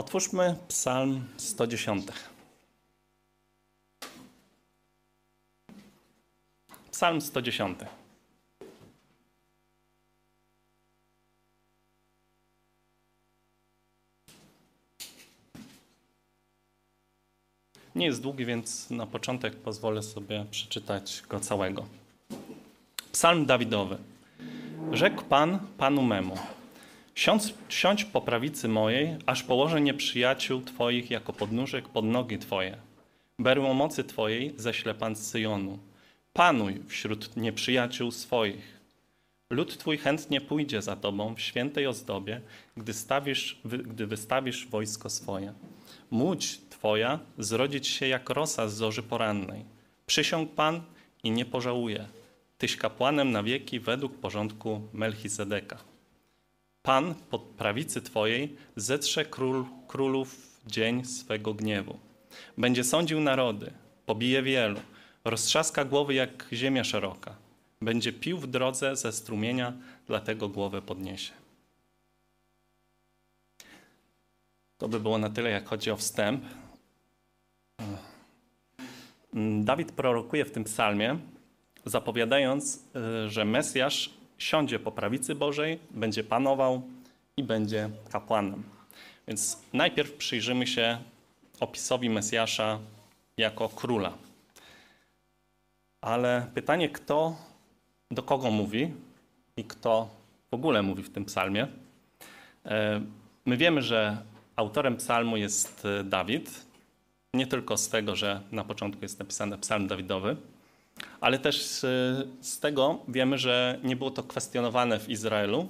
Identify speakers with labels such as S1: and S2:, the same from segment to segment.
S1: Otwórzmy Psalm 110. Psalm 110. Nie jest długi, więc na początek pozwolę sobie przeczytać go całego. Psalm Dawidowy. Rzekł Pan Panu memu: Siądź, siądź po prawicy mojej, aż położę nieprzyjaciół Twoich jako podnóżek pod nogi Twoje. Berło mocy Twojej ześle Pan z Syjonu. Panuj wśród nieprzyjaciół swoich. Lud Twój chętnie pójdzie za Tobą w świętej ozdobie, gdy, stawisz, gdy wystawisz wojsko swoje. Łódź Twoja zrodzić się jak rosa z zorzy porannej. Przysiąg Pan i nie pożałuje. Tyś kapłanem na wieki według porządku Melchizedeka. Pan pod prawicy Twojej zetrze król, królów dzień swego gniewu. Będzie sądził narody, pobije wielu, roztrzaska głowy jak ziemia szeroka. Będzie pił w drodze ze strumienia, dlatego głowę podniesie. To by było na tyle, jak chodzi o wstęp. Dawid prorokuje w tym psalmie, zapowiadając, że Mesjasz siądzie po prawicy Bożej, będzie panował i będzie kapłanem. Więc najpierw przyjrzymy się opisowi Mesjasza jako króla. Ale pytanie, kto do kogo mówi i kto w ogóle mówi w tym psalmie. My wiemy, że autorem psalmu jest Dawid, nie tylko z tego, że na początku jest napisany psalm Dawidowy, ale też z tego wiemy, że nie było to kwestionowane w Izraelu,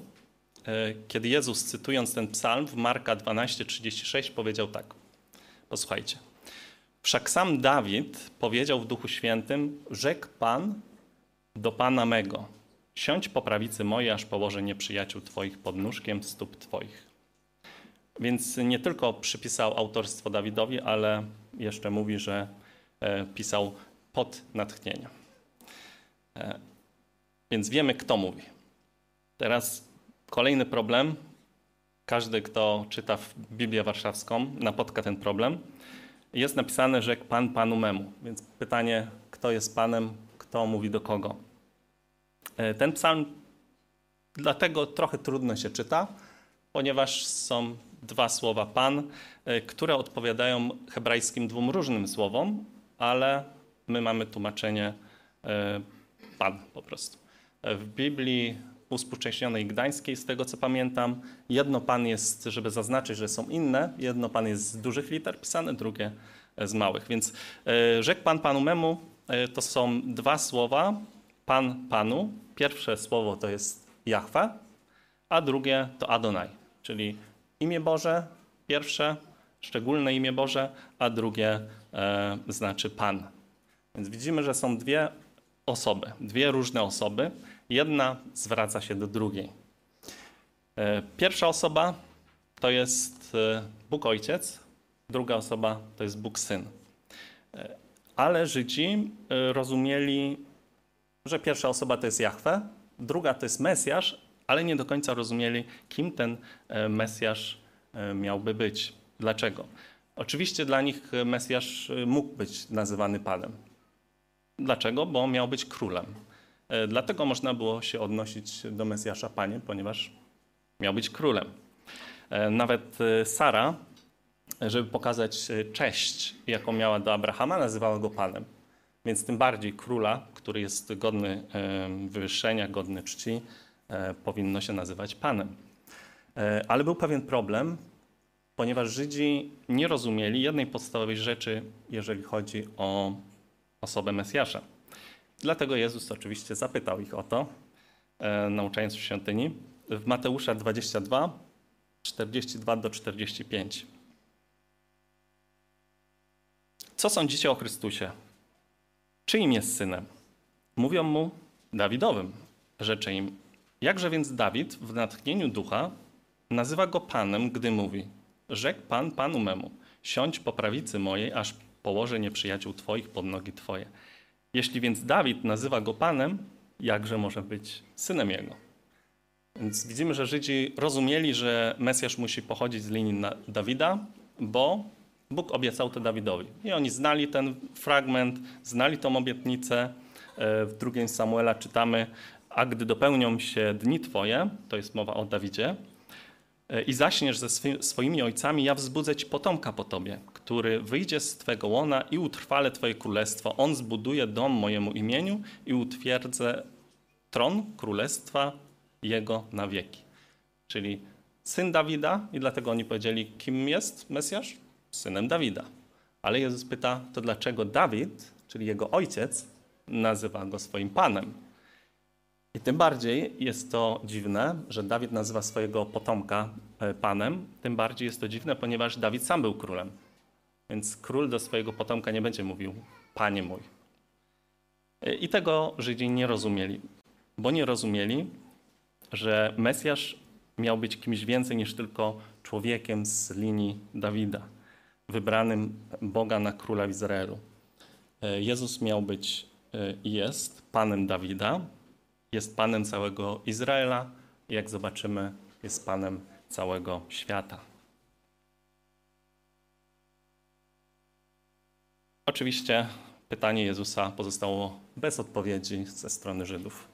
S1: kiedy Jezus, cytując ten psalm w Marka 12:36, powiedział tak. Posłuchajcie. Wszak sam Dawid powiedział w Duchu Świętym: Rzekł Pan do Pana mego: Siądź po prawicy mojej, aż położę nieprzyjaciół Twoich pod nóżkiem stóp Twoich. Więc nie tylko przypisał autorstwo Dawidowi, ale jeszcze mówi, że pisał pod natchnieniem. Więc wiemy, kto mówi. Teraz kolejny problem. Każdy, kto czyta Biblię Warszawską, napotka ten problem. Jest napisane, że Pan Panu memu. Więc pytanie, kto jest Panem, kto mówi do kogo. Ten psalm dlatego trochę trudno się czyta, ponieważ są dwa słowa Pan, które odpowiadają hebrajskim dwóm różnym słowom, ale my mamy tłumaczenie Pan po prostu. W Biblii uspółcześnionej gdańskiej, z tego co pamiętam, jedno Pan jest, żeby zaznaczyć, że są inne, jedno Pan jest z dużych liter pisane, drugie z małych. Więc rzekł Pan Panu memu, to są dwa słowa, Pan Panu. Pierwsze słowo to jest Jahwe, a drugie to Adonai, czyli imię Boże, pierwsze, szczególne imię Boże, a drugie e, znaczy Pan. Więc widzimy, że są dwie osoby, dwie różne osoby. Jedna zwraca się do drugiej. E, pierwsza osoba to jest Bóg Ojciec, druga osoba to jest Bóg Syn. E, ale Żydzi rozumieli, że pierwsza osoba to jest Jahwe, druga to jest Mesjasz, ale nie do końca rozumieli, kim ten Mesjasz miałby być. Dlaczego? Oczywiście dla nich Mesjasz mógł być nazywany Panem. Dlaczego? Bo miał być królem. Dlatego można było się odnosić do Mesjasza Panie, ponieważ miał być królem. Nawet Sara, żeby pokazać cześć, jaką miała do Abrahama, nazywała go Panem. Więc tym bardziej króla, który jest godny wywyższenia, godny czci, powinno się nazywać Panem. Ale był pewien problem, ponieważ Żydzi nie rozumieli jednej podstawowej rzeczy, jeżeli chodzi o osobę Mesjasza. Dlatego Jezus oczywiście zapytał ich o to, nauczając w świątyni, w Mateusza 22, 42 do 45. Co sądzicie o Chrystusie? Czyim jest synem? Mówią mu Dawidowym. Rzecze im, jakże więc Dawid w natchnieniu ducha nazywa go Panem, gdy mówi: Rzekł Pan Panu memu, siądź po prawicy mojej, aż położę nieprzyjaciół Twoich pod nogi Twoje. Jeśli więc Dawid nazywa go Panem, jakże może być synem jego? Więc widzimy, że Żydzi rozumieli, że Mesjasz musi pochodzić z linii Dawida, bo Bóg obiecał to Dawidowi. I oni znali ten fragment, znali tą obietnicę. E, w drugim Samuela czytamy, a gdy dopełnią się dni Twoje, to jest mowa o Dawidzie, i zaśniesz ze swoimi ojcami, ja wzbudzę Ci potomka po Tobie, który wyjdzie z Twego łona i utrwale Twoje królestwo. On zbuduje dom mojemu imieniu i utwierdzę tron królestwa Jego na wieki. Czyli syn Dawida i dlatego oni powiedzieli, kim jest Mesjasz? Synem Dawida. Ale Jezus pyta, to dlaczego Dawid, czyli jego ojciec, nazywa go swoim panem? I tym bardziej jest to dziwne, że Dawid nazywa swojego potomka e, panem. Tym bardziej jest to dziwne, ponieważ Dawid sam był królem. Więc król do swojego potomka nie będzie mówił, panie mój. E, I tego Żydzi nie rozumieli, bo nie rozumieli, że Mesjasz miał być kimś więcej niż tylko człowiekiem z linii Dawida, wybranym Boga na króla w Izraelu. E, Jezus miał być i jest panem Dawida, jest panem całego Izraela i jak zobaczymy, jest panem całego świata. Oczywiście pytanie Jezusa pozostało bez odpowiedzi ze strony Żydów.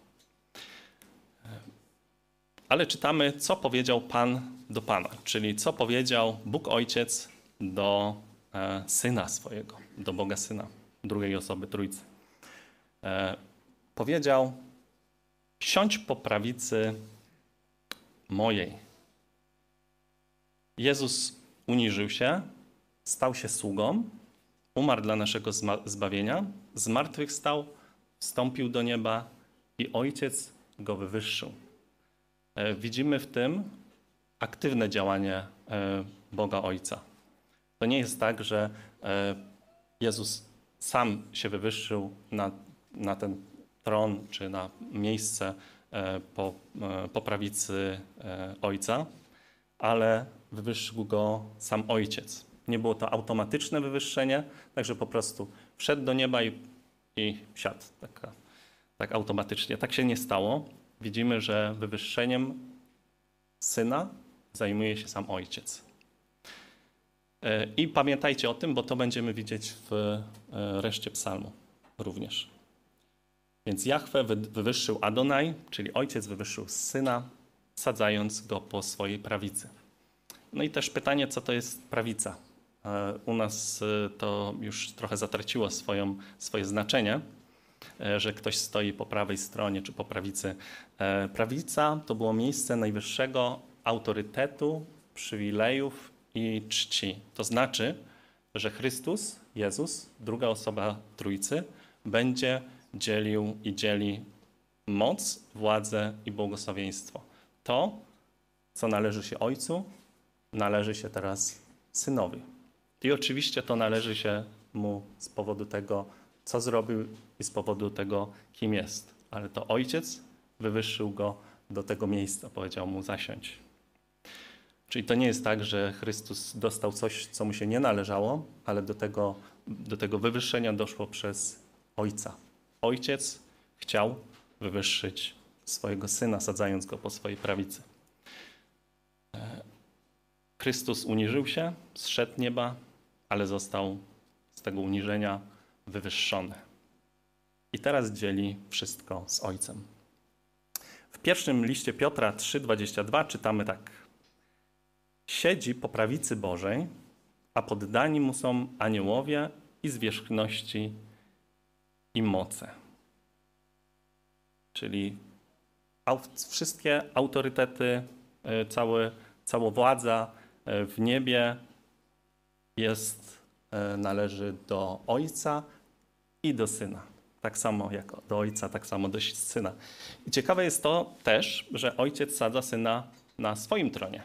S1: Ale czytamy, co powiedział Pan do Pana, czyli co powiedział Bóg Ojciec do e, Syna swojego, do Boga Syna, drugiej osoby Trójcy. E, powiedział, siądź po prawicy mojej. Jezus uniżył się, stał się sługą, umarł dla naszego zbawienia, zmartwychwstał, wstąpił do nieba i Ojciec go wywyższył. E, widzimy w tym aktywne działanie e, Boga Ojca. To nie jest tak, że e, Jezus sam się wywyższył na, na ten tron czy na miejsce po, po prawicy Ojca, ale wywyższył go sam Ojciec. Nie było to automatyczne wywyższenie, także po prostu wszedł do nieba i, i siadł tak, tak automatycznie. Tak się nie stało widzimy, że wywyższeniem syna zajmuje się sam ojciec. E, I pamiętajcie o tym, bo to będziemy widzieć w e, reszcie psalmu również. Więc Jahwe wywyższył Adonai, czyli ojciec wywyższył syna, sadzając go po swojej prawicy. No i też pytanie, co to jest prawica? E, u nas to już trochę zatraciło swoją, swoje znaczenie. E, że ktoś stoi po prawej stronie czy po prawicy. E, prawica to było miejsce najwyższego autorytetu, przywilejów i czci. To znaczy, że Chrystus, Jezus, druga osoba Trójcy, będzie dzielił i dzieli moc, władzę i błogosławieństwo. To, co należy się Ojcu, należy się teraz Synowi. I oczywiście to należy się Mu z powodu tego, co zrobił i z powodu tego, kim jest. Ale to ojciec wywyższył go do tego miejsca, powiedział mu zasiąść. Czyli to nie jest tak, że Chrystus dostał coś, co mu się nie należało, ale do tego, do tego wywyższenia doszło przez Ojca. Ojciec chciał wywyższyć swojego syna, sadzając go po swojej prawicy. E, Chrystus uniżył się, zszedł nieba, ale został z tego uniżenia wywyższony. I teraz dzieli wszystko z Ojcem. W pierwszym liście Piotra 3,22 czytamy tak. Siedzi po prawicy Bożej, a poddani mu są aniołowie i zwierzchności i moce. Czyli wszystkie autorytety, e, cały, cała władza e, w niebie jest, e, należy do Ojca, i do syna. Tak samo jak do ojca, tak samo do syna. I ciekawe jest to też, że ojciec sadza syna na swoim tronie.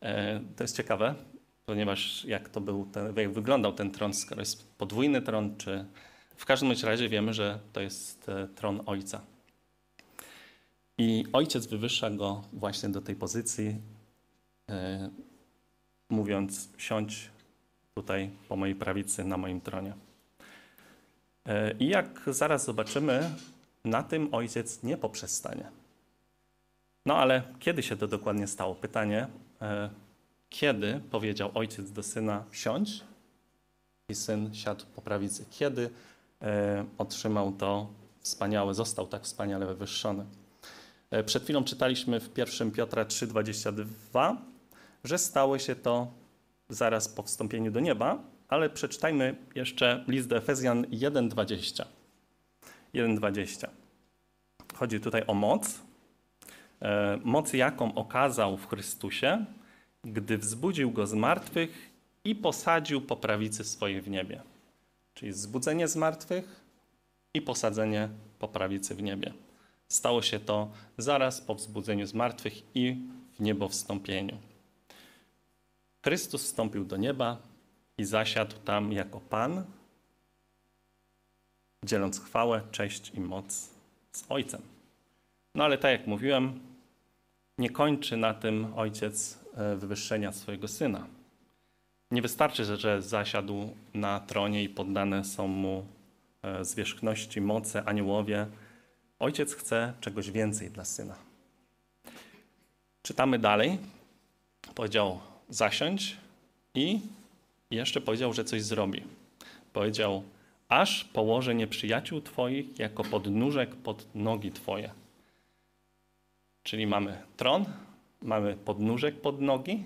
S1: E, to jest ciekawe, ponieważ jak to był, ten, jak wyglądał ten tron, skoro jest podwójny tron, czy w każdym razie wiemy, że to jest e, tron ojca. I ojciec wywyższa go właśnie do tej pozycji, e, mówiąc: siądź tutaj po mojej prawicy na moim tronie. E, I jak zaraz zobaczymy, na tym ojciec nie poprzestanie. No ale kiedy się to dokładnie stało? Pytanie, Kiedy powiedział ojciec do syna siądź i syn siadł po prawicy? Kiedy otrzymał to wspaniałe, został tak wspaniale wywyższony? E, przed chwilą czytaliśmy w 1 Piotra 3,22, że stało się to zaraz po wstąpieniu do nieba, ale przeczytajmy jeszcze list do Efezjan 1,20. 1,20. Chodzi tutaj o moc. E, moc, jaką okazał w Chrystusie, gdy wzbudził go z martwych i posadził po prawicy swojej w niebie. Czyli zbudzenie z martwych i posadzenie po prawicy w niebie. Stało się to zaraz po wzbudzeniu z martwych i w niebo wstąpieniu. Chrystus wstąpił do nieba i zasiadł tam jako Pan, dzieląc chwałę, cześć i moc z Ojcem. No ale tak jak mówiłem, nie kończy na tym Ojciec e, wywyższenia swojego Syna. Nie wystarczy, że zasiadł na tronie i poddane są mu e, zwierzchności, moce, aniołowie. Ojciec chce czegoś więcej dla Syna. Czytamy dalej. Powiedział zasiąść i jeszcze powiedział, że coś zrobi. Powiedział, aż położę nieprzyjaciół Twoich jako podnóżek pod nogi Twoje. Czyli mamy tron, mamy podnóżek pod nogi,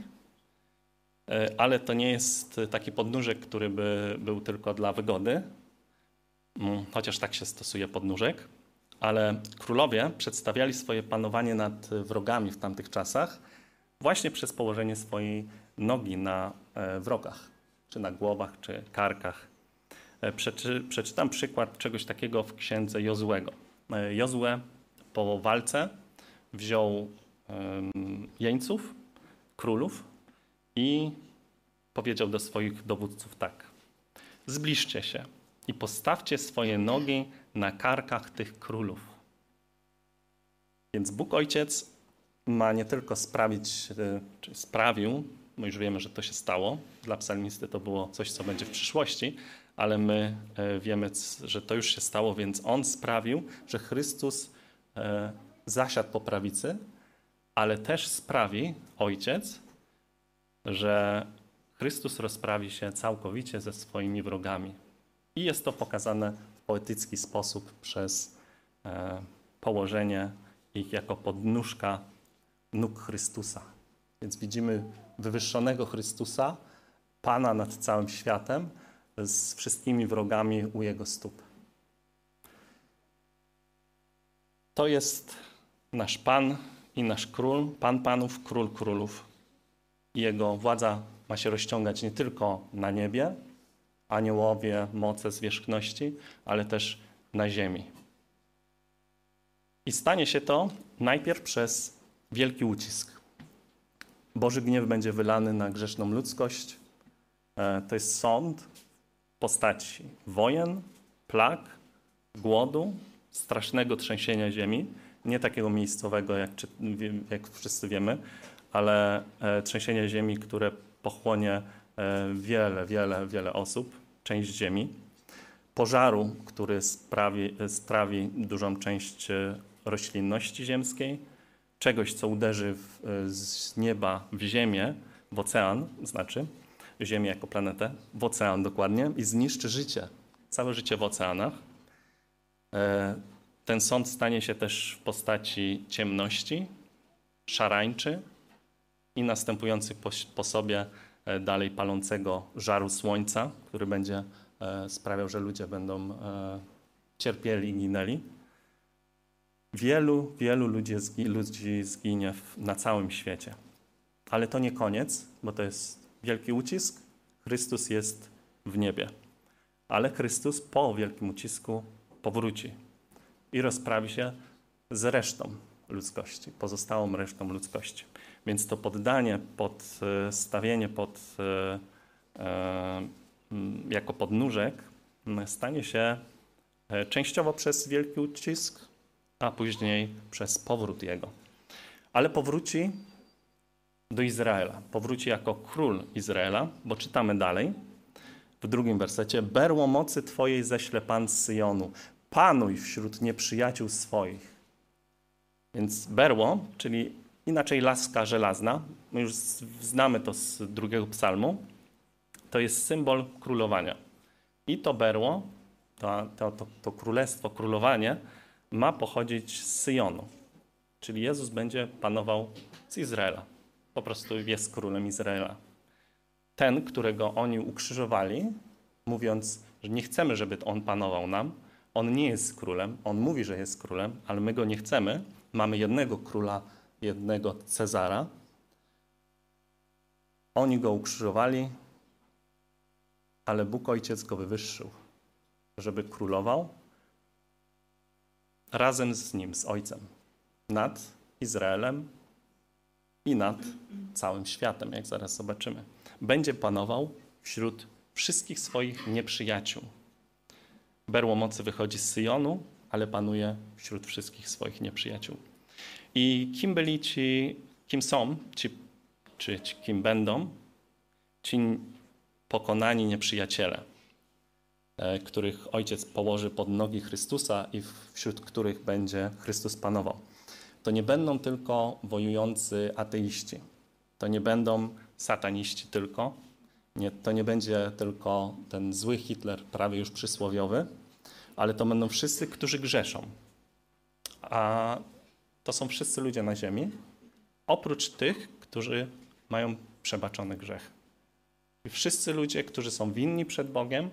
S1: ale to nie jest taki podnóżek, który by był tylko dla wygody, mm, chociaż tak się stosuje podnóżek, ale królowie przedstawiali swoje panowanie nad wrogami w tamtych czasach właśnie przez położenie swojej nogi na e, wrogach, czy na głowach, czy karkach. E, przeczy, przeczytam przykład czegoś takiego w księdze Jozłego. Jozue po walce wziął jeńców, królów i powiedział do swoich dowódców tak: Zbliżcie się i postawcie swoje nogi na karkach tych królów. Więc Bóg Ojciec ma nie tylko sprawić, e, czy sprawił, my już wiemy, że to się stało, dla psalmisty to było coś, co będzie w przyszłości, ale my e, wiemy, że to już się stało, więc On sprawił, że Chrystus e, zasiadł po prawicy, ale też sprawi Ojciec, że Chrystus rozprawi się całkowicie ze swoimi wrogami. I jest to pokazane w poetycki sposób przez e, położenie ich jako podnóżka nóg Chrystusa. Więc widzimy wywyższonego Chrystusa, Pana nad całym światem, z wszystkimi wrogami u Jego stóp. To jest nasz Pan i nasz Król, Pan Panów, Król Królów. Jego władza ma się rozciągać nie tylko na niebie, aniołowie, moce zwierzchności, ale też na ziemi. I stanie się to najpierw przez wielki ucisk. Boży gniew będzie wylany na grzeszną ludzkość. E, to jest sąd w postaci wojen, plag, głodu, strasznego trzęsienia ziemi nie takiego miejscowego, jak, jak wszyscy wiemy, ale e, trzęsienie ziemi, które pochłonie e, wiele, wiele, wiele osób, część ziemi. Pożaru, który sprawi, strawi dużą część e, roślinności ziemskiej, czegoś, co uderzy w, z nieba w ziemię, w ocean, znaczy Ziemię jako planetę, w ocean dokładnie i zniszczy życie, całe życie w oceanach. Ten sąd stanie się też w postaci ciemności, szarańczy i następujących po, po sobie e, dalej palącego żaru słońca, który będzie e, sprawiał, że ludzie będą e, cierpieli i ginęli. Wielu, wielu ludzi, ludzi zginie na całym świecie. Ale to nie koniec, bo to jest wielki ucisk. Chrystus jest w niebie. Ale Chrystus po wielkim ucisku powróci i rozprawi się z resztą ludzkości, pozostałą resztą ludzkości. Więc to poddanie, podstawienie pod, e, e, jako podnóżek stanie się e, częściowo przez wielki ucisk, a później przez powrót Jego. Ale powróci do Izraela. Powróci jako król Izraela, bo czytamy dalej w drugim wersecie. Berło mocy Twojej ześle Pan z Syjonu panuj wśród nieprzyjaciół swoich. Więc berło, czyli inaczej laska żelazna. My już znamy to z drugiego psalmu. To jest symbol królowania. I to berło, to, to, to, to królestwo, królowanie ma pochodzić z Syjonu. Czyli Jezus będzie panował z Izraela. Po prostu jest królem Izraela. Ten, którego oni ukrzyżowali, mówiąc, że nie chcemy, żeby on panował nam, on nie jest królem, on mówi, że jest królem, ale my go nie chcemy. Mamy jednego króla, jednego Cezara. Oni go ukrzyżowali, ale Bóg Ojciec go wywyższył, żeby królował razem z nim, z Ojcem, nad Izraelem i nad całym światem, jak zaraz zobaczymy. Będzie panował wśród wszystkich swoich nieprzyjaciół. Berło mocy wychodzi z Syjonu, ale panuje wśród wszystkich swoich nieprzyjaciół. I kim byli ci, kim są, ci, czy ci, kim będą ci pokonani nieprzyjaciele, e, których Ojciec położy pod nogi Chrystusa i wśród których będzie Chrystus panował. To nie będą tylko wojujący ateiści, to nie będą sataniści tylko, nie, to nie będzie tylko ten zły Hitler, prawie już przysłowiowy, ale to będą wszyscy, którzy grzeszą. A to są wszyscy ludzie na ziemi, oprócz tych, którzy mają przebaczony grzech. I wszyscy ludzie, którzy są winni przed Bogiem,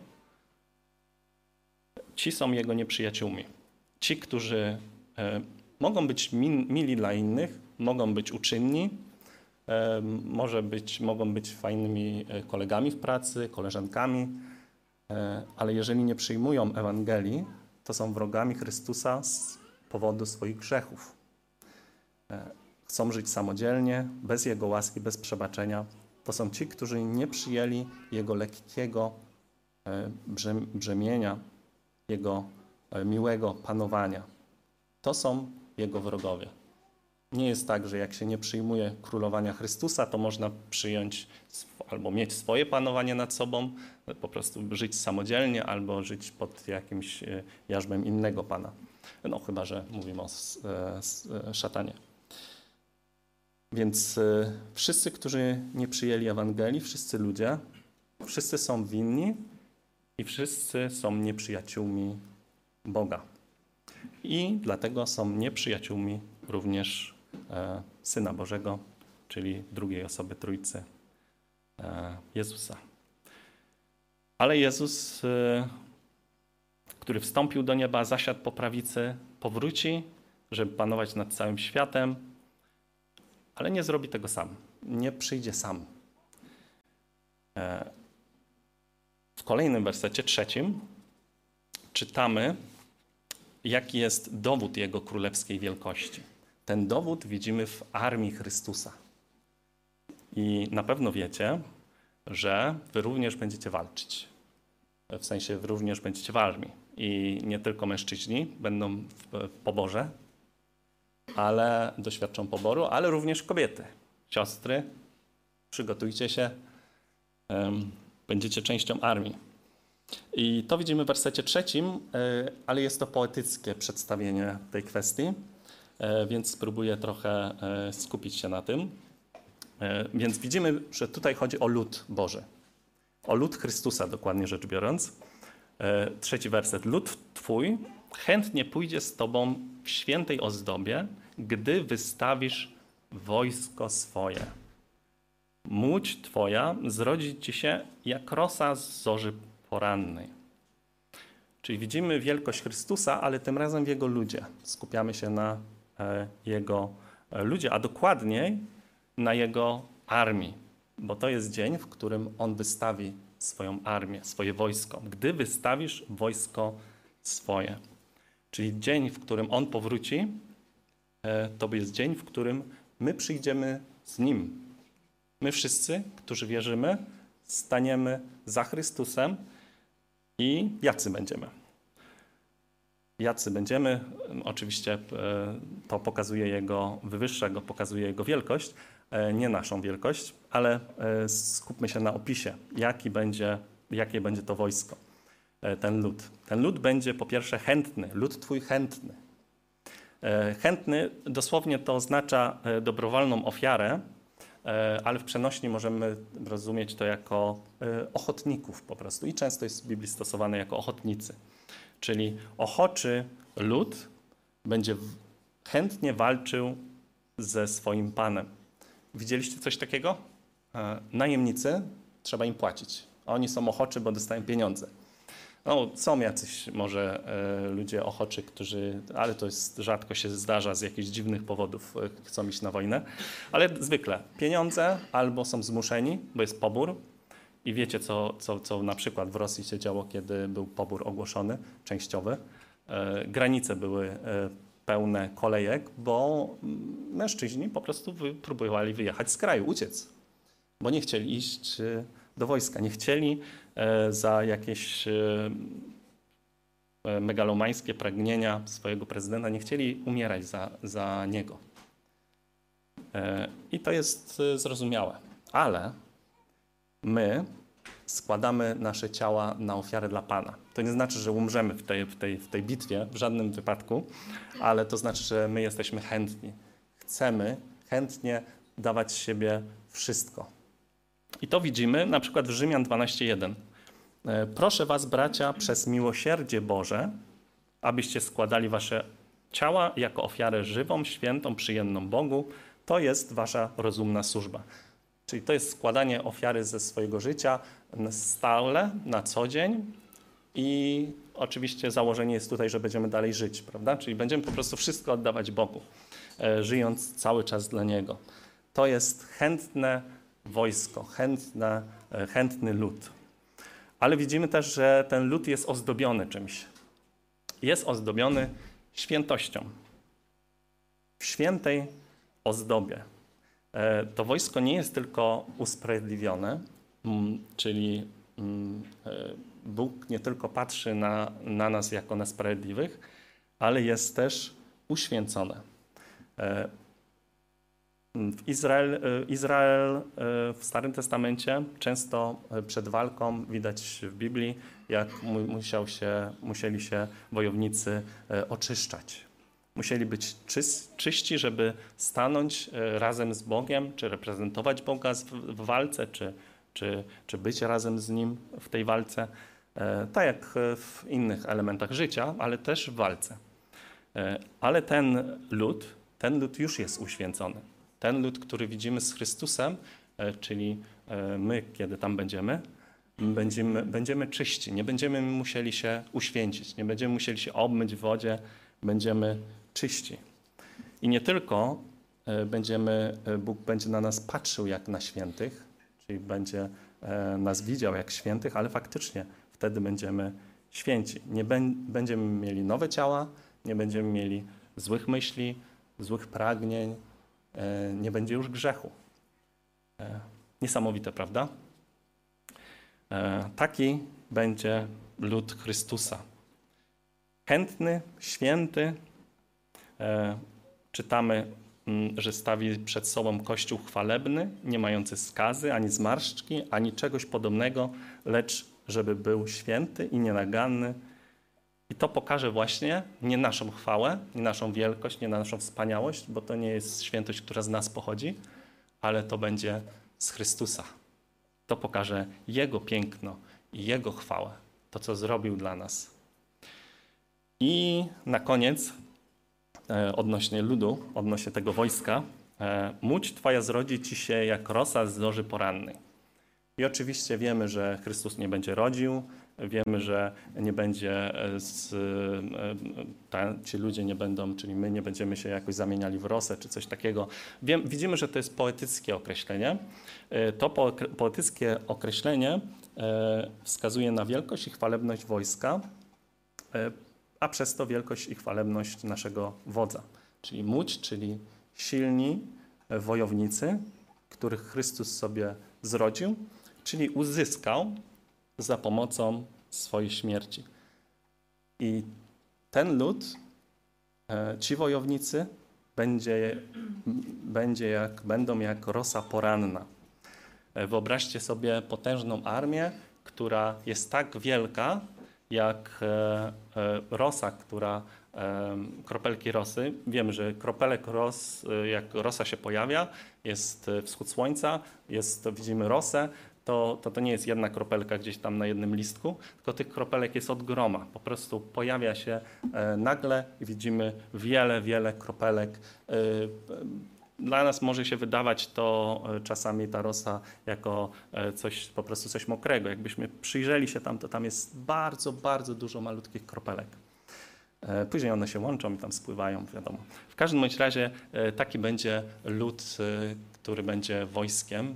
S1: ci są Jego nieprzyjaciółmi. Ci, którzy e, mogą być mili dla innych, mogą być uczynni, e, może być, mogą być fajnymi e, kolegami w pracy, koleżankami, ale jeżeli nie przyjmują Ewangelii, to są wrogami Chrystusa z powodu swoich grzechów. Chcą żyć samodzielnie, bez Jego łaski, bez przebaczenia, to są ci, którzy nie przyjęli Jego lekkiego e, brzemienia, Jego e, miłego panowania. To są Jego wrogowie. Nie jest tak, że jak się nie przyjmuje królowania Chrystusa, to można przyjąć albo mieć swoje panowanie nad sobą, po prostu żyć samodzielnie, albo żyć pod jakimś e, jarzmem innego Pana. No chyba, że mówimy o szatanie. Więc y, wszyscy, którzy nie przyjęli Ewangelii, wszyscy ludzie, wszyscy są winni i wszyscy są nieprzyjaciółmi Boga. I dlatego są nieprzyjaciółmi również e, Syna Bożego, czyli drugiej osoby Trójcy, e, Jezusa. Ale Jezus, e, który wstąpił do nieba, zasiadł po prawicy, powróci, żeby panować nad całym światem, ale nie zrobi tego sam. Nie przyjdzie sam. E, w kolejnym wersecie, trzecim, czytamy, jaki jest dowód Jego królewskiej wielkości. Ten dowód widzimy w armii Chrystusa. I na pewno wiecie, że wy również będziecie walczyć. W sensie wy również będziecie w armii. I nie tylko mężczyźni będą w poborze, ale doświadczą poboru, ale również kobiety. Siostry, przygotujcie się, będziecie częścią armii. I to widzimy w wersecie trzecim, e, ale jest to poetyckie przedstawienie tej kwestii, e, więc spróbuję trochę e, skupić się na tym. Więc widzimy, że tutaj chodzi o lud Boży. O lud Chrystusa, dokładnie rzecz biorąc. Trzeci werset. Lud Twój chętnie pójdzie z Tobą w świętej ozdobie, gdy wystawisz wojsko swoje. Młódź Twoja zrodzi Ci się jak rosa z zorzy porannej. Czyli widzimy wielkość Chrystusa, ale tym razem w Jego ludzie. Skupiamy się na e, Jego e, ludzie, a dokładniej na Jego armii, bo to jest dzień, w którym On wystawi swoją armię, swoje wojsko. Gdy wystawisz wojsko swoje. Czyli dzień, w którym On powróci, e, to jest dzień, w którym my przyjdziemy z Nim. My wszyscy, którzy wierzymy, staniemy za Chrystusem i jacy będziemy. Jacy będziemy, oczywiście e, to pokazuje Jego, wywyższa go, pokazuje Jego wielkość, e, nie naszą wielkość, ale skupmy się na opisie, jaki będzie, jakie będzie to wojsko. E, ten lud. Ten lud będzie po pierwsze chętny, lud Twój chętny. Chętny dosłownie to oznacza dobrowolną ofiarę, ale w przenośni możemy rozumieć to jako ochotników po prostu i często jest w Biblii stosowane jako ochotnicy. Czyli ochoczy lud będzie chętnie walczył ze swoim panem. Widzieliście coś takiego? E, najemnicy, trzeba im płacić. Oni są ochoczy, bo dostają pieniądze. No, są jacyś może e, ludzie ochoczy, którzy, ale to jest rzadko się zdarza z jakichś dziwnych powodów, e, chcą iść na wojnę. Ale zwykle pieniądze albo są zmuszeni, bo jest pobór. I wiecie, co, co, co na przykład w Rosji się działo, kiedy był pobór ogłoszony, częściowy. E, granice były pełne kolejek, bo mężczyźni po prostu próbowali wyjechać z kraju, uciec, bo nie chcieli iść do wojska, nie chcieli za jakieś megalomańskie pragnienia swojego prezydenta, nie chcieli umierać za, za niego. I to jest zrozumiałe. Ale my składamy nasze ciała na ofiarę dla Pana. To nie znaczy, że umrzemy w tej, w, tej, w tej bitwie, w żadnym wypadku, ale to znaczy, że my jesteśmy chętni. Chcemy chętnie dawać siebie wszystko. I to widzimy na przykład w Rzymian 12:1. E, Proszę was, bracia, przez miłosierdzie Boże, abyście składali wasze ciała jako ofiarę żywą, świętą, przyjemną Bogu. To jest wasza rozumna służba. Czyli to jest składanie ofiary ze swojego życia stale, na co dzień i oczywiście założenie jest tutaj, że będziemy dalej żyć, prawda? Czyli będziemy po prostu wszystko oddawać Bogu, e, żyjąc cały czas dla Niego. To jest chętne wojsko, e, chętny lud. Ale widzimy też, że ten lud jest ozdobiony czymś. Jest ozdobiony świętością. W świętej ozdobie. E, to wojsko nie jest tylko usprawiedliwione, mm, czyli mm, e, Bóg nie tylko patrzy na, na nas jako na sprawiedliwych, ale jest też uświęcone. E, w Izrael, Izrael w Starym Testamencie często przed walką widać w Biblii, jak musiał się, musieli się wojownicy oczyszczać. Musieli być czyści, żeby stanąć e, razem z Bogiem, czy reprezentować Boga w walce, czy, czy, czy być razem z Nim w tej walce, e, tak jak w innych elementach życia, ale też w walce. E, ale ten lud, ten lud już jest uświęcony. Ten lud, który widzimy z Chrystusem, czyli my, kiedy tam będziemy, będziemy, będziemy czyści, nie będziemy musieli się uświęcić, nie będziemy musieli się obmyć w wodzie, będziemy czyści. I nie tylko e, będziemy, e, Bóg będzie na nas patrzył jak na świętych, czyli będzie e, nas widział jak świętych, ale faktycznie wtedy będziemy święci. Nie będziemy mieli nowe ciała, nie będziemy mieli złych myśli, złych pragnień, nie będzie już grzechu. Niesamowite, prawda? Taki będzie lud Chrystusa. Chętny, święty, E, czytamy, mm, że stawi przed sobą kościół chwalebny, nie mający skazy, ani zmarszczki, ani czegoś podobnego, lecz żeby był święty i nienaganny. I to pokaże właśnie nie naszą chwałę, nie naszą wielkość, nie naszą wspaniałość, bo to nie jest świętość, która z nas pochodzi, ale to będzie z Chrystusa. To pokaże Jego piękno i Jego chwałę, to co zrobił dla nas. I na koniec E, odnośnie ludu, odnośnie tego wojska. E, Muć Twoja zrodzi Ci się jak rosa z zorzy porannej. I oczywiście wiemy, że Chrystus nie będzie rodził, wiemy, że nie będzie, e, z, ta, ci ludzie nie będą, czyli my nie będziemy się jakoś zamieniali w rosę czy coś takiego. Wiem, widzimy, że to jest poetyckie określenie. To po, poetyckie określenie wskazuje na wielkość i chwalebność wojska, a przez to wielkość i chwalebność naszego wodza. Czyli Muć, czyli silni wojownicy, których Chrystus sobie zrodził, czyli uzyskał za pomocą swojej śmierci. I ten lud, e, ci wojownicy, będzie, będzie jak, będą jak rosa poranna. E, wyobraźcie sobie potężną armię, która jest tak wielka, jak e, rosa, która kropelki rosy. Wiem, że kropelek ros, jak rosa się pojawia, jest wschód słońca, jest, widzimy rosę, to, to to nie jest jedna kropelka gdzieś tam na jednym listku, tylko tych kropelek jest od groma. Po prostu pojawia się e, nagle i widzimy wiele, wiele kropelek. E, dla nas może się wydawać to e, czasami ta rosa jako coś, po prostu coś mokrego. Jakbyśmy przyjrzeli się tam, to tam jest bardzo, bardzo dużo malutkich kropelek. Później one się łączą i tam spływają, wiadomo. W każdym bądź razie taki będzie lud, który będzie wojskiem,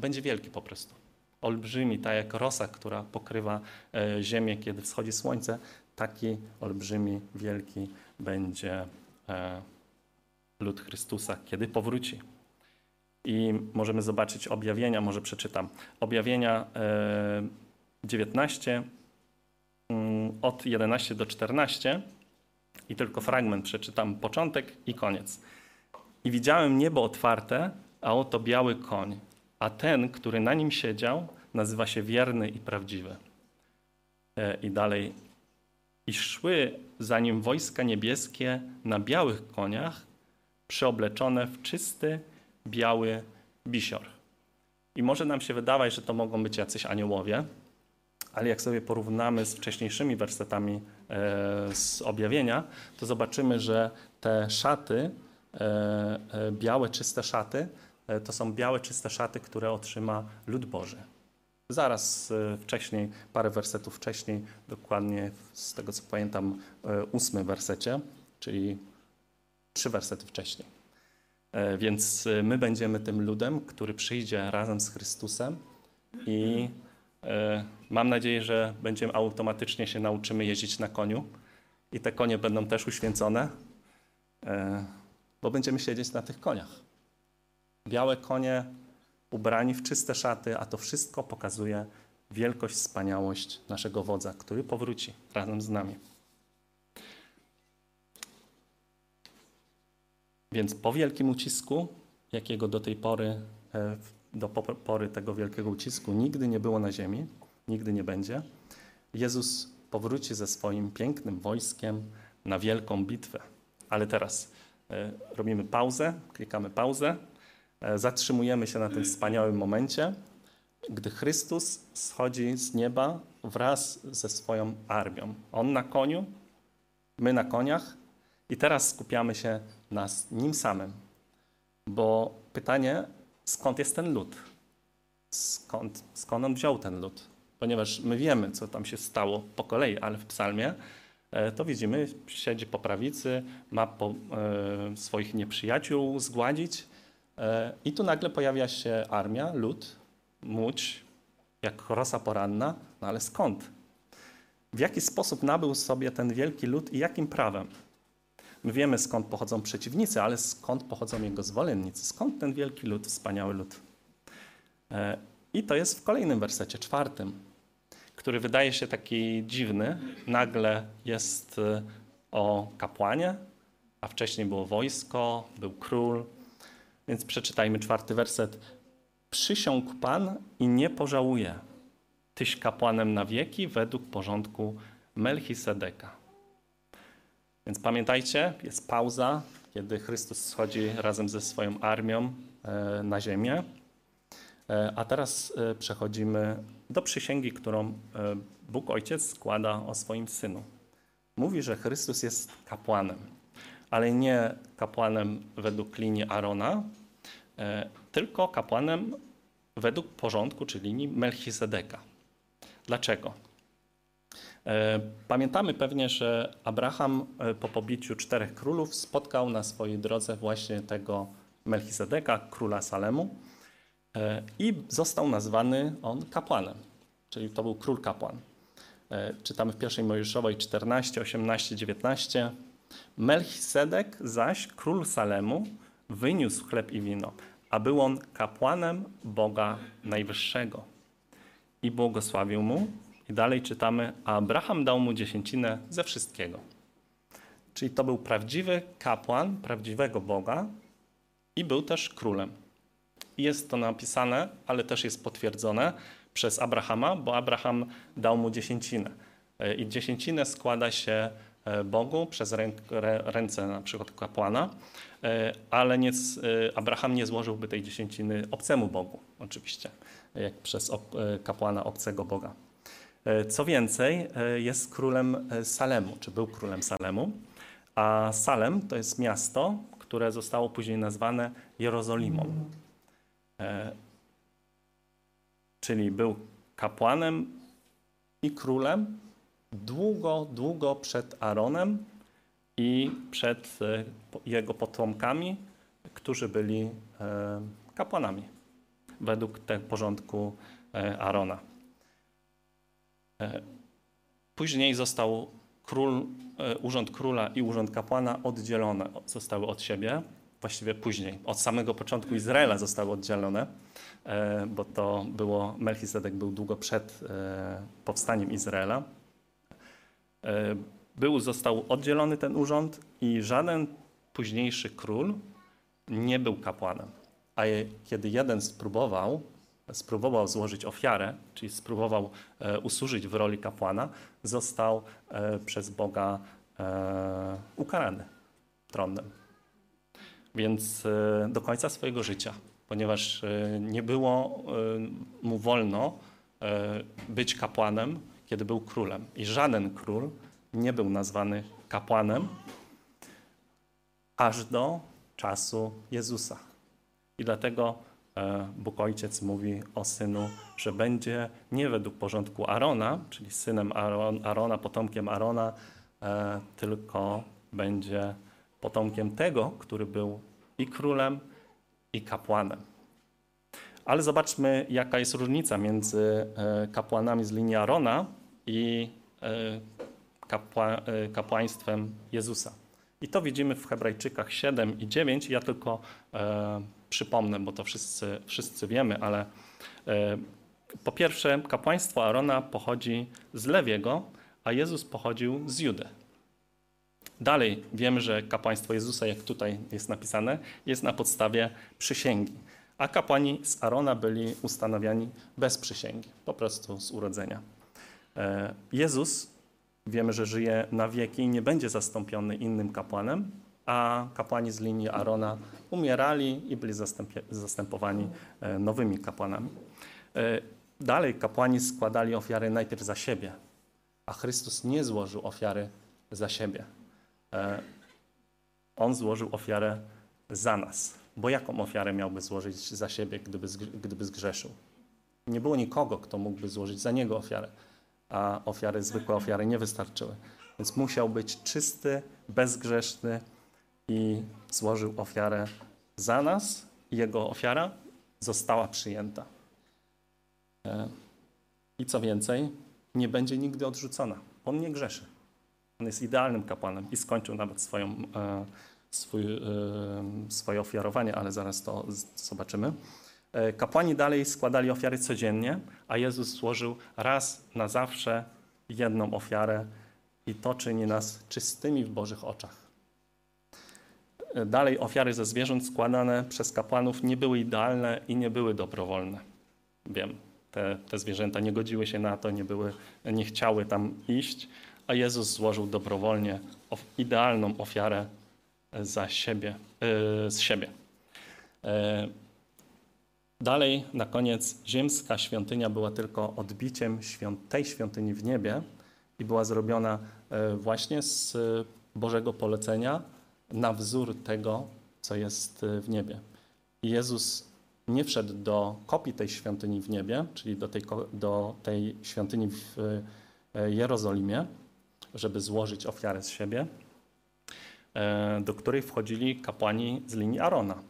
S1: będzie wielki po prostu. Olbrzymi, tak jak rosa, która pokrywa e, ziemię, kiedy wschodzi słońce, taki olbrzymi, wielki będzie e, lud Chrystusa, kiedy powróci. I możemy zobaczyć objawienia, może przeczytam. Objawienia e, 19, mm, od 11 do 14 i tylko fragment przeczytam, początek i koniec. I widziałem niebo otwarte, a oto biały koń, a ten, który na nim siedział, nazywa się wierny i prawdziwy. E, I dalej. I szły za nim wojska niebieskie na białych koniach, przeobleczone w czysty, biały bisior. I może nam się wydawać, że to mogą być jacyś aniołowie, ale jak sobie porównamy z wcześniejszymi wersetami e, z objawienia, to zobaczymy, że te szaty, e, białe, czyste szaty, to są białe, czyste szaty, które otrzyma lud Boży. Zaraz e, wcześniej, parę wersetów wcześniej, dokładnie z tego co pamiętam, e, ósmym wersecie, czyli trzy wersety wcześniej. E, Więc e, my będziemy tym ludem, który przyjdzie razem z Chrystusem i e, mam nadzieję, że będziemy automatycznie się nauczymy jeździć na koniu i te konie będą też uświęcone, e, bo będziemy siedzieć na tych koniach. Białe konie ubrani w czyste szaty, a to wszystko pokazuje wielkość, wspaniałość naszego wodza, który powróci razem z nami. Więc po wielkim ucisku, jakiego do tej pory, e, do po- pory tego wielkiego ucisku nigdy nie było na ziemi, nigdy nie będzie, Jezus powróci ze swoim pięknym wojskiem na wielką bitwę. Ale teraz e, robimy pauzę, klikamy pauzę, zatrzymujemy się na tym wspaniałym momencie, gdy Chrystus schodzi z nieba wraz ze swoją armią. On na koniu, my na koniach, i teraz skupiamy się na nim samym. Bo pytanie, skąd jest ten lud? Skąd, skąd on wziął ten lud? Ponieważ my wiemy, co tam się stało po kolei, ale w psalmie e, to widzimy, siedzi po prawicy, ma po, e, swoich nieprzyjaciół zgładzić e, i tu nagle pojawia się armia, lud, łódź, jak rosa poranna, no ale skąd? W jaki sposób nabył sobie ten wielki lud i jakim prawem? My wiemy, skąd pochodzą przeciwnicy, ale skąd pochodzą jego zwolennicy? Skąd ten wielki lud, wspaniały lud? E, I to jest w kolejnym wersecie, czwartym, który wydaje się taki dziwny. Nagle jest e, o kapłanie, a wcześniej było wojsko, był król. Więc przeczytajmy czwarty werset. Przysiągł Pan i nie pożałuje. Tyś kapłanem na wieki według porządku Melchisedeka. Więc pamiętajcie, jest pauza, kiedy Chrystus schodzi razem ze swoją armią e, na ziemię. E, A teraz e, przechodzimy do przysięgi, którą Bóg Ojciec składa o swoim Synu. Mówi, że Chrystus jest kapłanem, ale nie kapłanem według linii Arona, e, tylko kapłanem według porządku czy linii Melchisedeka. Dlaczego? E, Pamiętamy pewnie, że Abraham e, po pobiciu czterech królów spotkał na swojej drodze właśnie tego Melchizedeka, króla Salemu i został nazwany on kapłanem, czyli to był król kapłan. Czytamy w pierwszej Mojżeszowej 14, 18, 19. Melchizedek zaś, król Salemu, wyniósł chleb i wino, a był on kapłanem Boga Najwyższego i błogosławił mu. I dalej czytamy, a Abraham dał mu dziesięcinę ze wszystkiego. Czyli to był prawdziwy kapłan prawdziwego Boga i był też królem. Jest to napisane, ale też jest potwierdzone przez Abrahama, bo Abraham dał mu dziesięcinę. I dziesięcinę składa się Bogu przez ręce na przykład kapłana, e, ale nie, Abraham nie złożyłby tej dziesięciny obcemu Bogu, oczywiście, jak przez kapłana obcego Boga. Co więcej, jest królem Salemu, czy był królem Salemu, a Salem to jest miasto, które zostało później nazwane Jerozolimą. Czyli był kapłanem i królem długo, długo przed Aaronem i przed e, jego potomkami, którzy byli e, kapłanami według tego porządku e, Aarona. Później został król, urząd króla i urząd kapłana oddzielone, zostały od siebie właściwie później. Od samego początku Izraela zostały oddzielone, bo to było, Melchizedek był długo przed powstaniem Izraela. E, był, został oddzielony ten urząd i żaden późniejszy król nie był kapłanem. A kiedy jeden spróbował, spróbował złożyć ofiarę, czyli spróbował usłużyć w roli kapłana, został przez Boga ukarany tronnem więc e, do końca swojego życia, ponieważ e, nie było e, mu wolno być kapłanem, kiedy był królem. I żaden król nie był nazwany kapłanem aż do czasu Jezusa. I dlatego Bóg Ojciec mówi o synu, że będzie nie według porządku Arona, czyli synem Arona, potomkiem Arona, tylko będzie potomkiem tego, który był i królem, i kapłanem. Ale zobaczmy, jaka jest różnica między e, kapłanami z linii Arona i e, kapła, e, kapłaństwem Jezusa. I to widzimy w Hebrajczykach 7 i 9. Ja tylko e, przypomnę, bo to wszyscy, wszyscy wiemy, ale e, po pierwsze, kapłaństwo Arona pochodzi z Lewiego, a Jezus pochodził z Judy. Dalej wiemy, że kapłaństwo Jezusa, jak tutaj jest napisane, jest na podstawie przysięgi. A kapłani z Arona byli ustanawiani bez przysięgi, po prostu z urodzenia. E, Jezus wiemy, że żyje na wieki i nie będzie zastąpiony innym kapłanem, a kapłani z linii Arona umierali i byli zastępowani e, nowymi kapłanami. E, dalej kapłani składali ofiary najpierw za siebie, a Chrystus nie złożył ofiary za siebie. On złożył ofiarę za nas. Bo jaką ofiarę miałby złożyć za siebie, gdyby, gdyby zgrzeszył? Nie było nikogo, kto mógłby złożyć za niego ofiarę, a ofiary, zwykłe ofiary nie wystarczyły. Więc musiał być czysty, bezgrzeszny i złożył ofiarę za nas i jego ofiara została przyjęta. E, I co więcej, nie będzie nigdy odrzucona. On nie grzeszy. On jest idealnym kapłanem i skończył nawet swoją, e, swój, e, swoje ofiarowanie, ale zaraz to zobaczymy. E, kapłani dalej składali ofiary codziennie, a Jezus złożył raz na zawsze jedną ofiarę i to czyni nas czystymi w Bożych oczach. Dalej ofiary ze zwierząt składane przez kapłanów nie były idealne i nie były dobrowolne. Wiem, te, te zwierzęta nie godziły się na to, nie, były, nie chciały tam iść, a Jezus złożył dobrowolnie idealną ofiarę za siebie, yy, z siebie. Dalej, na koniec, ziemska świątynia była tylko odbiciem świąt tej świątyni w niebie i była zrobiona yy, właśnie z Bożego polecenia na wzór tego, co jest w niebie. I Jezus nie wszedł do kopii tej świątyni w niebie, czyli do tej, do tej świątyni w Jerozolimie, żeby złożyć ofiarę z siebie, e, do której wchodzili kapłani z linii Arona.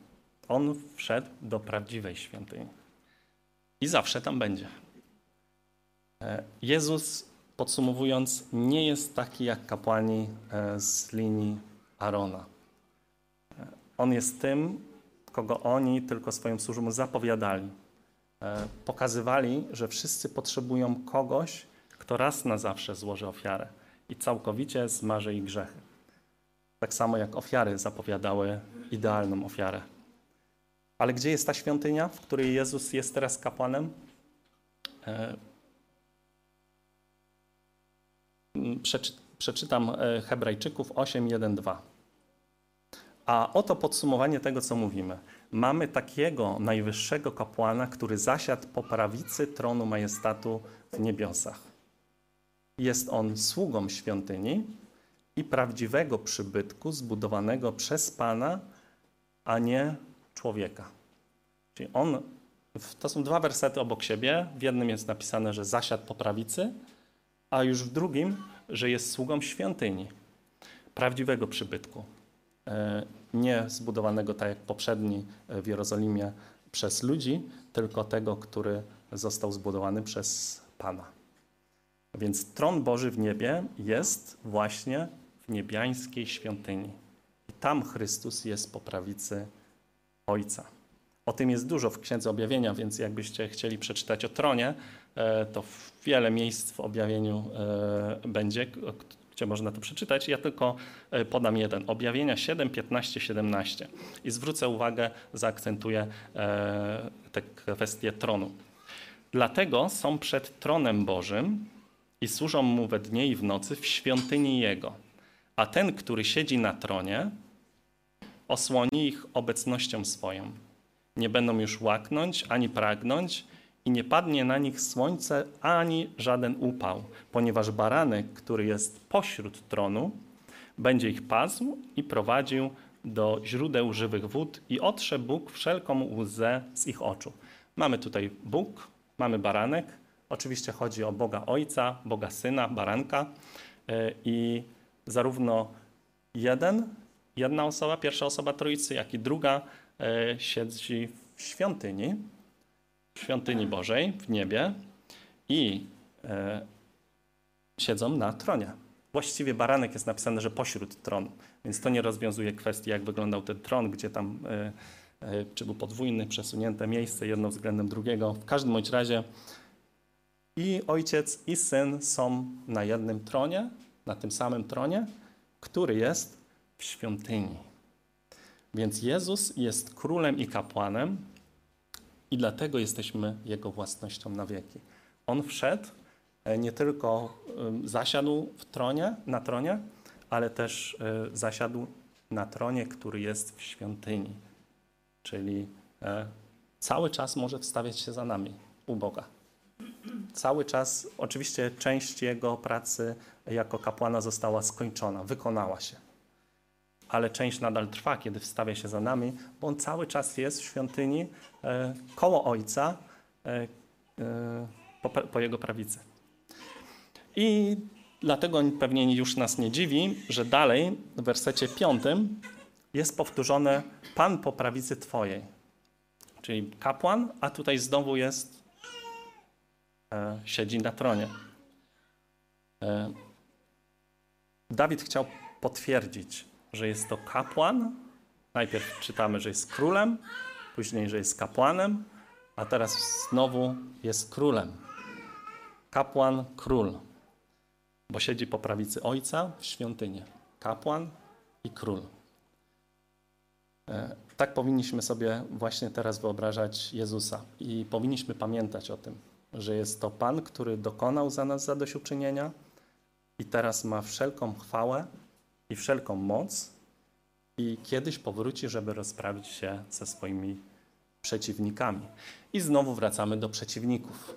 S1: On wszedł do prawdziwej świątyni i zawsze tam będzie. E, Jezus, podsumowując, nie jest taki jak kapłani e, z linii Arona. On jest tym, kogo oni tylko swoim służbom zapowiadali. Pokazywali, że wszyscy potrzebują kogoś, kto raz na zawsze złoży ofiarę i całkowicie zmarzy ich grzechy. Tak samo jak ofiary zapowiadały idealną ofiarę. Ale gdzie jest ta świątynia, w której Jezus jest teraz kapłanem? E, przeczytam e, Hebrajczyków 8, 1, 2. A oto podsumowanie tego, co mówimy. Mamy takiego najwyższego kapłana, który zasiadł po prawicy tronu majestatu w niebiosach. Jest on sługą świątyni i prawdziwego przybytku zbudowanego przez Pana, a nie człowieka. Czyli on, to są dwa wersety obok siebie. W jednym jest napisane, że zasiadł po prawicy, a już w drugim, że jest sługą świątyni, prawdziwego przybytku. E, nie zbudowanego tak jak poprzedni w Jerozolimie przez ludzi, tylko tego, który został zbudowany przez Pana. Więc tron Boży w niebie jest właśnie w niebiańskiej świątyni. I tam Chrystus jest po prawicy Ojca. O tym jest dużo w Księdze Objawienia, więc jakbyście chcieli przeczytać o tronie, e, to wiele miejsc w objawieniu e, będzie, gdzie można to przeczytać. Ja tylko e, podam jeden. Objawienia 7, 15, 17. I zwrócę uwagę, zaakcentuję tę kwestię tronu. Dlatego są przed tronem Bożym i służą mu we dnie i w nocy w świątyni Jego. A ten, który siedzi na tronie, osłoni ich obecnością swoją nie będą już łaknąć ani pragnąć, i nie padnie na nich słońce ani żaden upał, ponieważ baranek, który jest pośród tronu, będzie ich pasł i prowadził do źródeł żywych wód i otrze Bóg wszelką łzę z ich oczu. Mamy tutaj Bóg, mamy baranek. Oczywiście chodzi o Boga Ojca, Boga Syna, baranka e, i zarówno jeden, jedna osoba, pierwsza osoba Trójcy, jak i druga E, siedzi w świątyni, w świątyni Bożej, w niebie i e, siedzą na tronie. Właściwie baranek jest napisane, że pośród tronu, więc to nie rozwiązuje kwestii, jak wyglądał ten tron, gdzie tam, e, czy był podwójny, przesunięte miejsce, jedno względem drugiego. W każdym bądź razie i ojciec, i syn są na jednym tronie, na tym samym tronie, który jest w świątyni. Więc Jezus jest królem i kapłanem i dlatego jesteśmy Jego własnością na wieki. On wszedł, e, nie tylko zasiadł w tronie, na tronie, ale też e, zasiadł na tronie, który jest w świątyni. Czyli e, cały czas może wstawiać się za nami u Boga. Cały czas, oczywiście część jego pracy jako kapłana została skończona, wykonała się ale część nadal trwa, kiedy wstawia się za nami, bo on cały czas jest w świątyni e, koło Ojca e, e, po, po, jego prawicy. I dlatego pewnie już nas nie dziwi, że dalej w wersecie piątym jest powtórzone Pan po prawicy Twojej. Czyli kapłan, a tutaj znowu jest, e, siedzi na tronie. E, Dawid chciał potwierdzić, że jest to kapłan. Najpierw czytamy, że jest królem, później, że jest kapłanem, a teraz znowu jest królem. Kapłan, król, bo siedzi po prawicy ojca w świątyni. Kapłan i król. E, tak powinniśmy sobie właśnie teraz wyobrażać Jezusa i powinniśmy pamiętać o tym, że jest to Pan, który dokonał za nas zadośćuczynienia i teraz ma wszelką chwałę i wszelką moc i kiedyś powróci, żeby rozprawić się ze swoimi przeciwnikami. I znowu wracamy do przeciwników,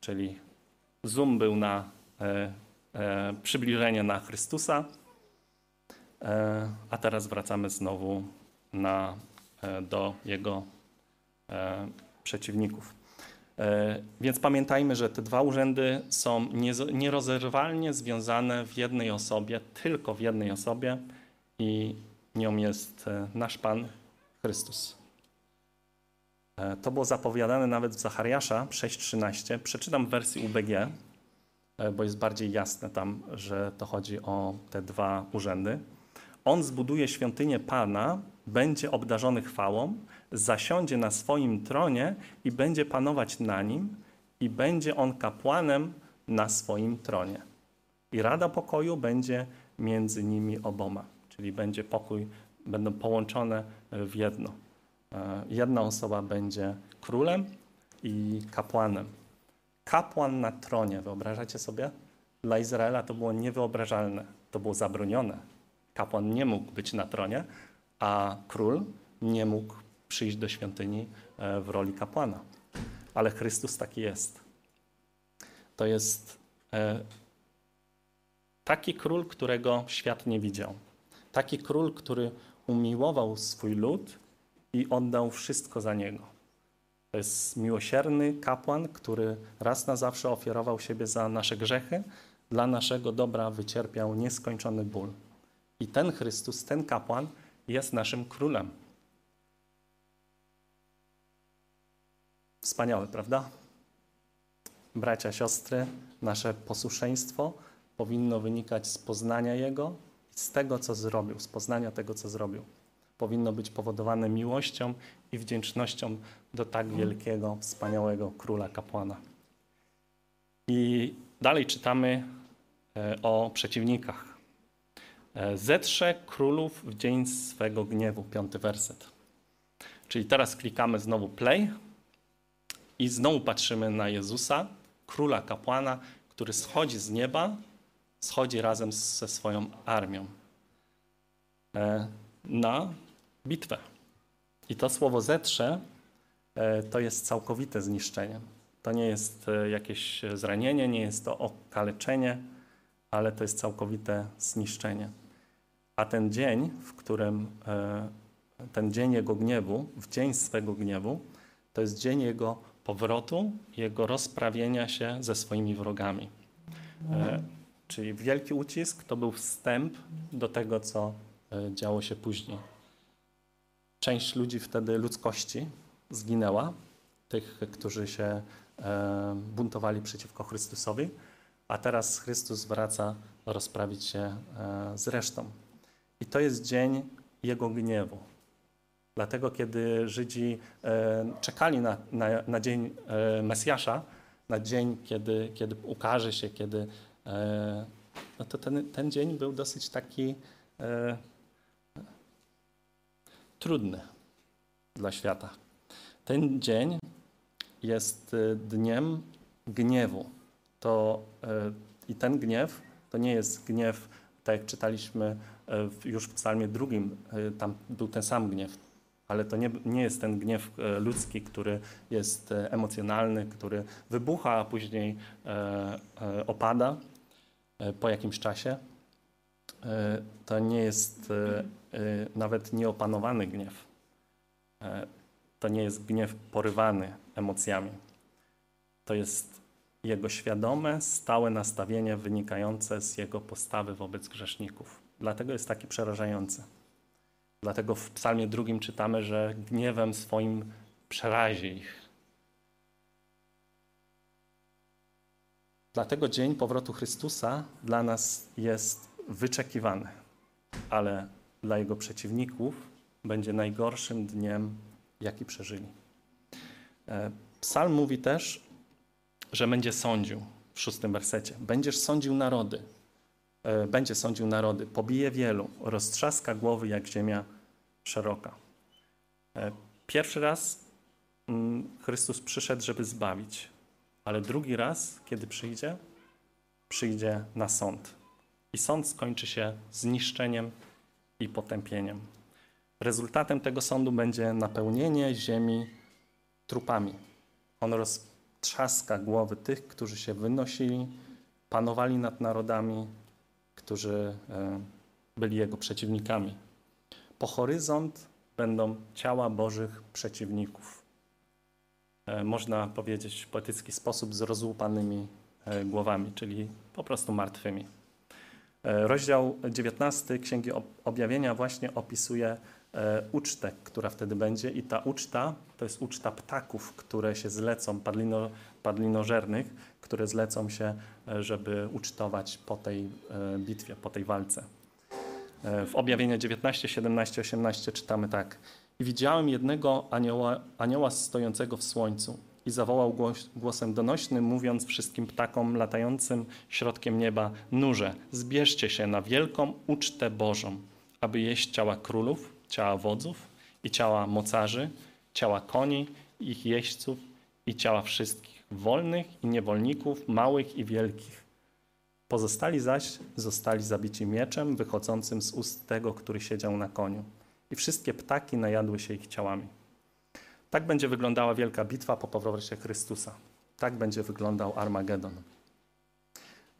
S1: czyli zoom był na e, e, przybliżenie na Chrystusa, e, a teraz wracamy znowu na, e, do Jego e, przeciwników. E, więc pamiętajmy, że te dwa urzędy są nierozerwalnie związane w jednej osobie, tylko w jednej osobie i nią jest e, nasz Pan Chrystus. E, to było zapowiadane nawet w Zachariasza 6:13. Przeczytam w wersji UBG, bo jest bardziej jasne tam, że to chodzi o te dwa urzędy. On zbuduje świątynię Pana, będzie obdarzony chwałą, zasiądzie na swoim tronie i będzie panować na nim, i będzie on kapłanem na swoim tronie. I rada pokoju będzie między nimi oboma, czyli będzie pokój, będą połączone w jedno. E, jedna osoba będzie królem i kapłanem. Kapłan na tronie, wyobrażacie sobie? Dla Izraela to było niewyobrażalne, to było zabronione. Kapłan nie mógł być na tronie, a król nie mógł przyjść do świątyni e, w roli kapłana. Ale Chrystus taki jest. To jest e, taki król, którego świat nie widział. Taki król, który umiłował swój lud i oddał wszystko za niego. To jest miłosierny kapłan, który raz na zawsze ofiarował siebie za nasze grzechy, dla naszego dobra wycierpiał nieskończony ból. I ten Chrystus, ten kapłan jest naszym królem. Wspaniałe, prawda? Bracia, siostry, nasze posłuszeństwo powinno wynikać z poznania Jego i z tego, co zrobił, z poznania tego, co zrobił. Powinno być powodowane miłością i wdzięcznością do tak wielkiego, wspaniałego króla kapłana. I dalej czytamy e, o przeciwnikach. E, zetrze królów w dzień swego gniewu, piąty werset. Czyli teraz klikamy znowu play i znowu patrzymy na Jezusa, króla kapłana, który schodzi z nieba, schodzi razem ze swoją armią e, na bitwę. I to słowo zetrze e, to jest całkowite zniszczenie. To nie jest jakieś zranienie, nie jest to okaleczenie, ale to jest całkowite zniszczenie. A ten dzień, w którym e, ten dzień jego gniewu, w dzień swego gniewu, to jest dzień jego powrotu, jego rozprawienia się ze swoimi wrogami. E, czyli wielki ucisk to był wstęp do tego, co e, działo się później. Część ludzi wtedy, ludzkości, zginęła, tych, którzy się buntowali przeciwko Chrystusowi, a teraz Chrystus wraca rozprawić się z resztą. I to jest dzień Jego gniewu. Dlatego, kiedy Żydzi e, czekali na, na, na dzień e, Mesjasza, na dzień, kiedy, kiedy ukaże się, kiedy. E, no to ten, ten dzień był dosyć taki trudny dla świata. Ten dzień jest dniem gniewu. To, I ten gniew to nie jest gniew, tak jak czytaliśmy już w psalmie drugim tam był ten sam gniew, ale to nie, nie jest ten gniew e, ludzki, który jest emocjonalny, który wybucha, a później opada po jakimś czasie. To nie jest nawet nieopanowany gniew. To nie jest gniew porywany emocjami. To jest jego świadome, stałe nastawienie wynikające z jego postawy wobec grzeszników. Dlatego jest taki przerażający. Dlatego w psalmie drugim czytamy, że gniewem swoim przerazi ich. Dlatego dzień powrotu Chrystusa dla nas jest wyczekiwany, ale dla jego przeciwników będzie najgorszym dniem, jaki przeżyli. E, psalm mówi też, że będzie sądził w szóstym wersecie. Będziesz sądził narody. E, będzie sądził narody, pobije wielu, roztrzaska głowy jak ziemia szeroka. E, pierwszy raz mm, Chrystus przyszedł, żeby zbawić, ale drugi raz, kiedy przyjdzie, przyjdzie na sąd. I sąd skończy się zniszczeniem i potępieniem. Rezultatem tego sądu będzie napełnienie ziemi trupami. On roztrzaska głowy tych, którzy się wynosili, panowali nad narodami, którzy e, byli jego przeciwnikami. Po horyzont będą ciała Bożych przeciwników. E, można powiedzieć w poetycki sposób z rozłupanymi e, głowami, czyli po prostu martwymi. Rozdział 19 Księgi Objawienia właśnie opisuje ucztę, która wtedy będzie i ta uczta to jest uczta ptaków, które się zlecą, padlino, padlinożernych, które zlecą się, e, żeby ucztować po tej e, bitwie, po tej walce. E, w objawieniu 19, 17, 18 czytamy tak. I widziałem jednego anioła, anioła stojącego w słońcu i zawołał głos, głosem donośnym, mówiąc wszystkim ptakom latającym środkiem nieba, nurze, zbierzcie się na wielką ucztę Bożą, aby jeść ciała królów, ciała wodzów i ciała mocarzy, ciała koni, ich jeźdźców i ciała wszystkich wolnych i niewolników, małych i wielkich. Pozostali zaś zostali zabici mieczem wychodzącym z ust tego, który siedział na koniu. I wszystkie ptaki najadły się ich ciałami. Tak będzie wyglądała wielka bitwa po powrocie Chrystusa. Tak będzie wyglądał Armagedon.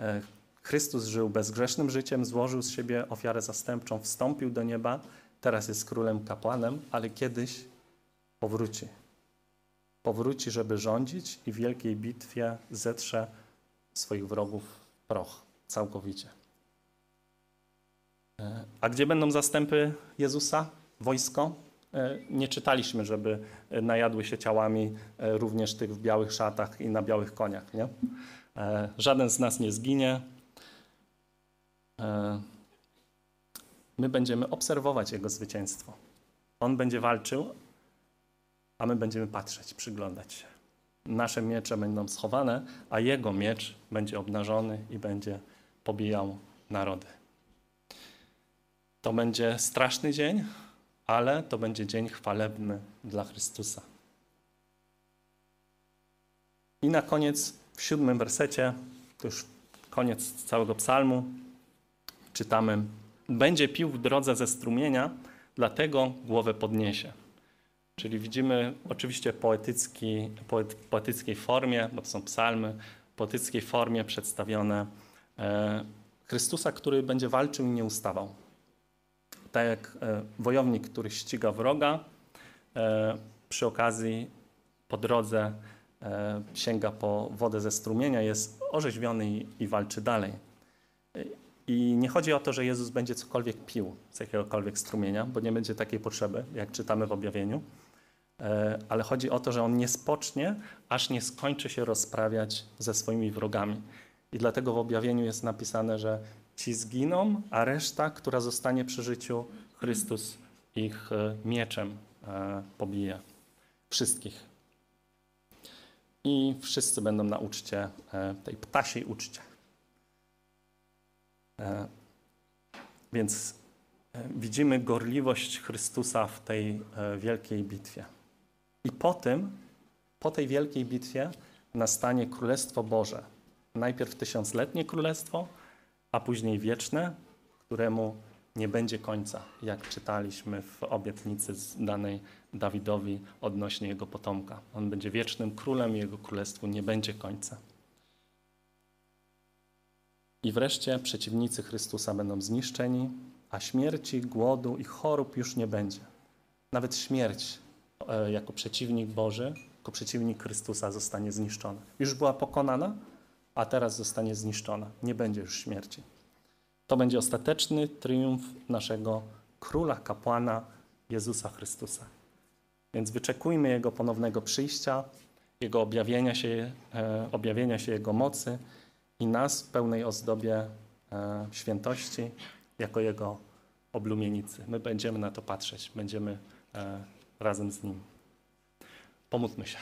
S1: E, Chrystus żył bezgrzesznym życiem, złożył z siebie ofiarę zastępczą, wstąpił do nieba, teraz jest królem kapłanem, ale kiedyś powróci. Powróci, żeby rządzić i w wielkiej bitwie zetrze swoich wrogów proch całkowicie. E, A gdzie będą zastępy Jezusa? Wojsko? E, Nie czytaliśmy, żeby e, najadły się ciałami również tych w białych szatach i na białych koniach. Nie? Żaden z nas nie zginie. My będziemy obserwować Jego zwycięstwo. On będzie walczył, a my będziemy patrzeć, przyglądać się. Nasze miecze będą schowane, a Jego miecz będzie obnażony i będzie pobijał narody. To będzie straszny dzień, ale to będzie dzień chwalebny dla Chrystusa. I na koniec, w siódmym wersecie, to już koniec całego psalmu, czytamy: Będzie pił w drodze ze strumienia, dlatego głowę podniesie. Czyli widzimy oczywiście poetycki, poet, poetyckiej formie, bo to są psalmy, poetyckiej formie przedstawione e, Chrystusa, który będzie walczył i nie ustawał. Tak jak e, wojownik, który ściga wroga, e, przy okazji po drodze e, sięga po wodę ze strumienia, jest orzeźwiony i, i walczy dalej. I nie chodzi o to, że Jezus będzie cokolwiek pił z jakiegokolwiek strumienia, bo nie będzie takiej potrzeby, jak czytamy w objawieniu, ale chodzi o to, że on nie spocznie, aż nie skończy się rozprawiać ze swoimi wrogami. I dlatego w objawieniu jest napisane, że ci zginą, a reszta, która zostanie przy życiu, Chrystus ich e, mieczem e, pobije. Wszystkich. I wszyscy będą na uczcie, e, tej ptasiej uczcie. E, Więc e, widzimy gorliwość Chrystusa w tej e, wielkiej bitwie. I po tym, po tej wielkiej bitwie nastanie Królestwo Boże. Najpierw tysiącletnie królestwo, a później wieczne, któremu nie będzie końca, jak czytaliśmy w obietnicy danej Dawidowi odnośnie jego potomka. On będzie wiecznym królem i jego królestwu nie będzie końca. I wreszcie przeciwnicy Chrystusa będą zniszczeni, a śmierci, głodu i chorób już nie będzie. Nawet śmierć jako przeciwnik Boży, jako przeciwnik Chrystusa zostanie zniszczona. Już była pokonana, a teraz zostanie zniszczona. Nie będzie już śmierci. To będzie ostateczny triumf naszego króla, kapłana Jezusa Chrystusa. Więc wyczekujmy Jego ponownego przyjścia, Jego objawienia się, e, objawienia się Jego mocy i nas w pełnej ozdobie e, świętości jako Jego oblumienicy. My będziemy na to patrzeć, będziemy e, razem z Nim. Pomódlmy się.